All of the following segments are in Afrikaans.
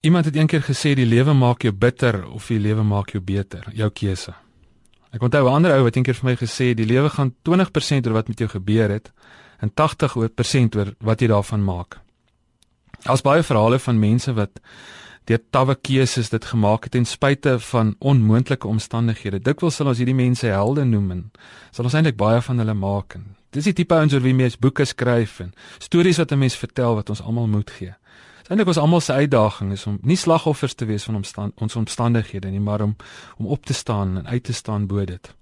Iemand het eendag gesê die lewe maak jou bitter of die lewe maak jou beter, jou keuse. Ek onthou 'n ander ou wat eendag vir my gesê die lewe gaan 20% oor wat met jou gebeur het en 80% oor wat jy daarvan maak. Daar's baie verhale van mense wat deur tawwe keuses dit gemaak het ten spyte van onmoontlike omstandighede. Dikwels sal ons hierdie mense helde noem en sal ons eintlik baie van hulle maak. En dis die tipe ouens oor wie mense boeke skryf en stories wat 'n mens vertel wat ons almal moet gee. Eintlik was almal se uitdaging is om nie slagoffers te wees van omstand, ons omstandighede nie, maar om om op te staan en uit te staan bo dit.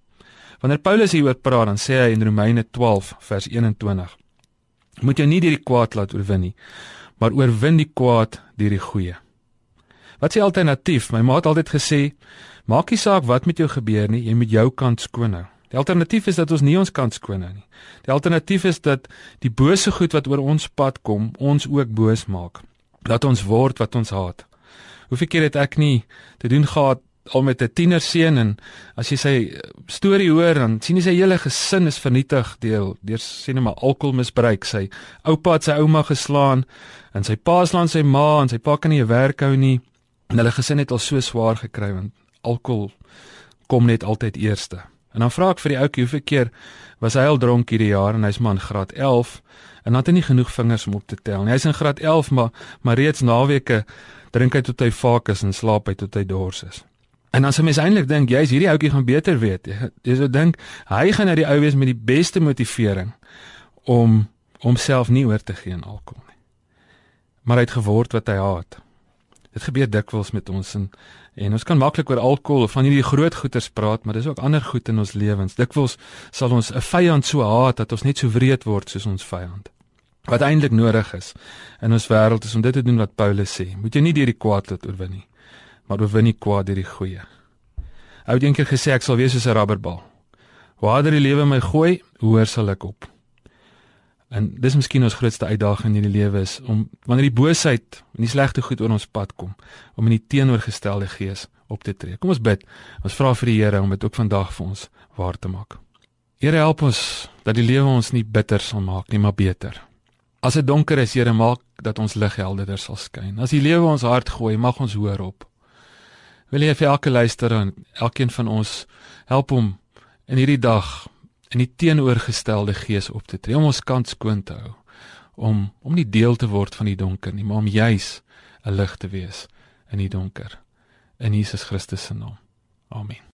Wanneer Paulus hieroor praat, dan sê hy in Romeine 12 vers 21: Moet jy nie deur die kwaad laat oorwin nie, maar oorwin die kwaad deur die goeie. Wat is die alternatief? My ma het altyd gesê, maak nie saak wat met jou gebeur nie, jy moet jou kant skoon hou. Die alternatief is dat ons nie ons kant skoon hou nie. Die alternatief is dat die bose goed wat oor ons pad kom, ons ook boos maak dat ons word wat ons haat. Hoeveel keer het ek nie te doen gehad al met 'n tienerseun en as jy sy storie hoor dan sien jy sy hele gesin is vernietig deel deur sê net maar alkoholmisbruik sy oupa het sy ouma geslaan en sy pa slaan sy ma en sy pa kan nie 'n werk hou nie en hulle gesin het al so swaar gekry want alkohol kom net altyd eerste en dan vra ek vir die ouetjie hoeveel keer was hy al dronk hierdie jaar en hy's man graad 11 en dan het hy nie genoeg vingers om op te tel nie. Hy's in graad 11, maar maar reeds naweke drink hy tot hy vaak is en slaap hy tot hy dors is. En dan sou mens eintlik dink jy's hierdie ouetjie gaan beter weet. Jy sou dink hy gaan nou die ou wees met die beste motivering om homself nie oor te gee aan alkohol nie. Maar hy het geword wat hy haat. Dit gebeur dikwels met ons en en ons kan maklik oor alkohol of van hierdie groot goeters praat, maar dis ook ander goed in ons lewens. Dikwels sal ons 'n vyand so haat dat ons net so wreed word soos ons vyand wat eintlik nodig is in ons wêreld is om dit te doen wat Paulus sê. Moet jy nie deur die kwaad laat oorwin nie, maar oorwin die kwaad deur die goeie. Hy het eendag gesê ek sal wees soos 'n rubberbal. Hoe harder die lewe my gooi, hoër sal ek op. En dis miskien ons grootste uitdaging in hierdie lewe is om wanneer die boosheid en die slegte goed oor ons pad kom, om in die teenoorgestelde gees op te tree. Kom ons bid. Ons vra vir die Here om dit ook vandag vir ons waar te maak. Here help ons dat die lewe ons nie bitter sal maak nie, maar beter. As dit donker is, Here, maak dat ons lig helderder sal skyn. As die lewe ons hart gooi, mag ons hoor op. Wil jy vir elke luisteraar en elkeen van ons help om in hierdie dag in die teenoorgestelde gees op te tree, om ons kant skoon te hou, om om nie deel te word van die donker nie, maar om juis 'n lig te wees in die donker. In Jesus Christus se naam. Amen.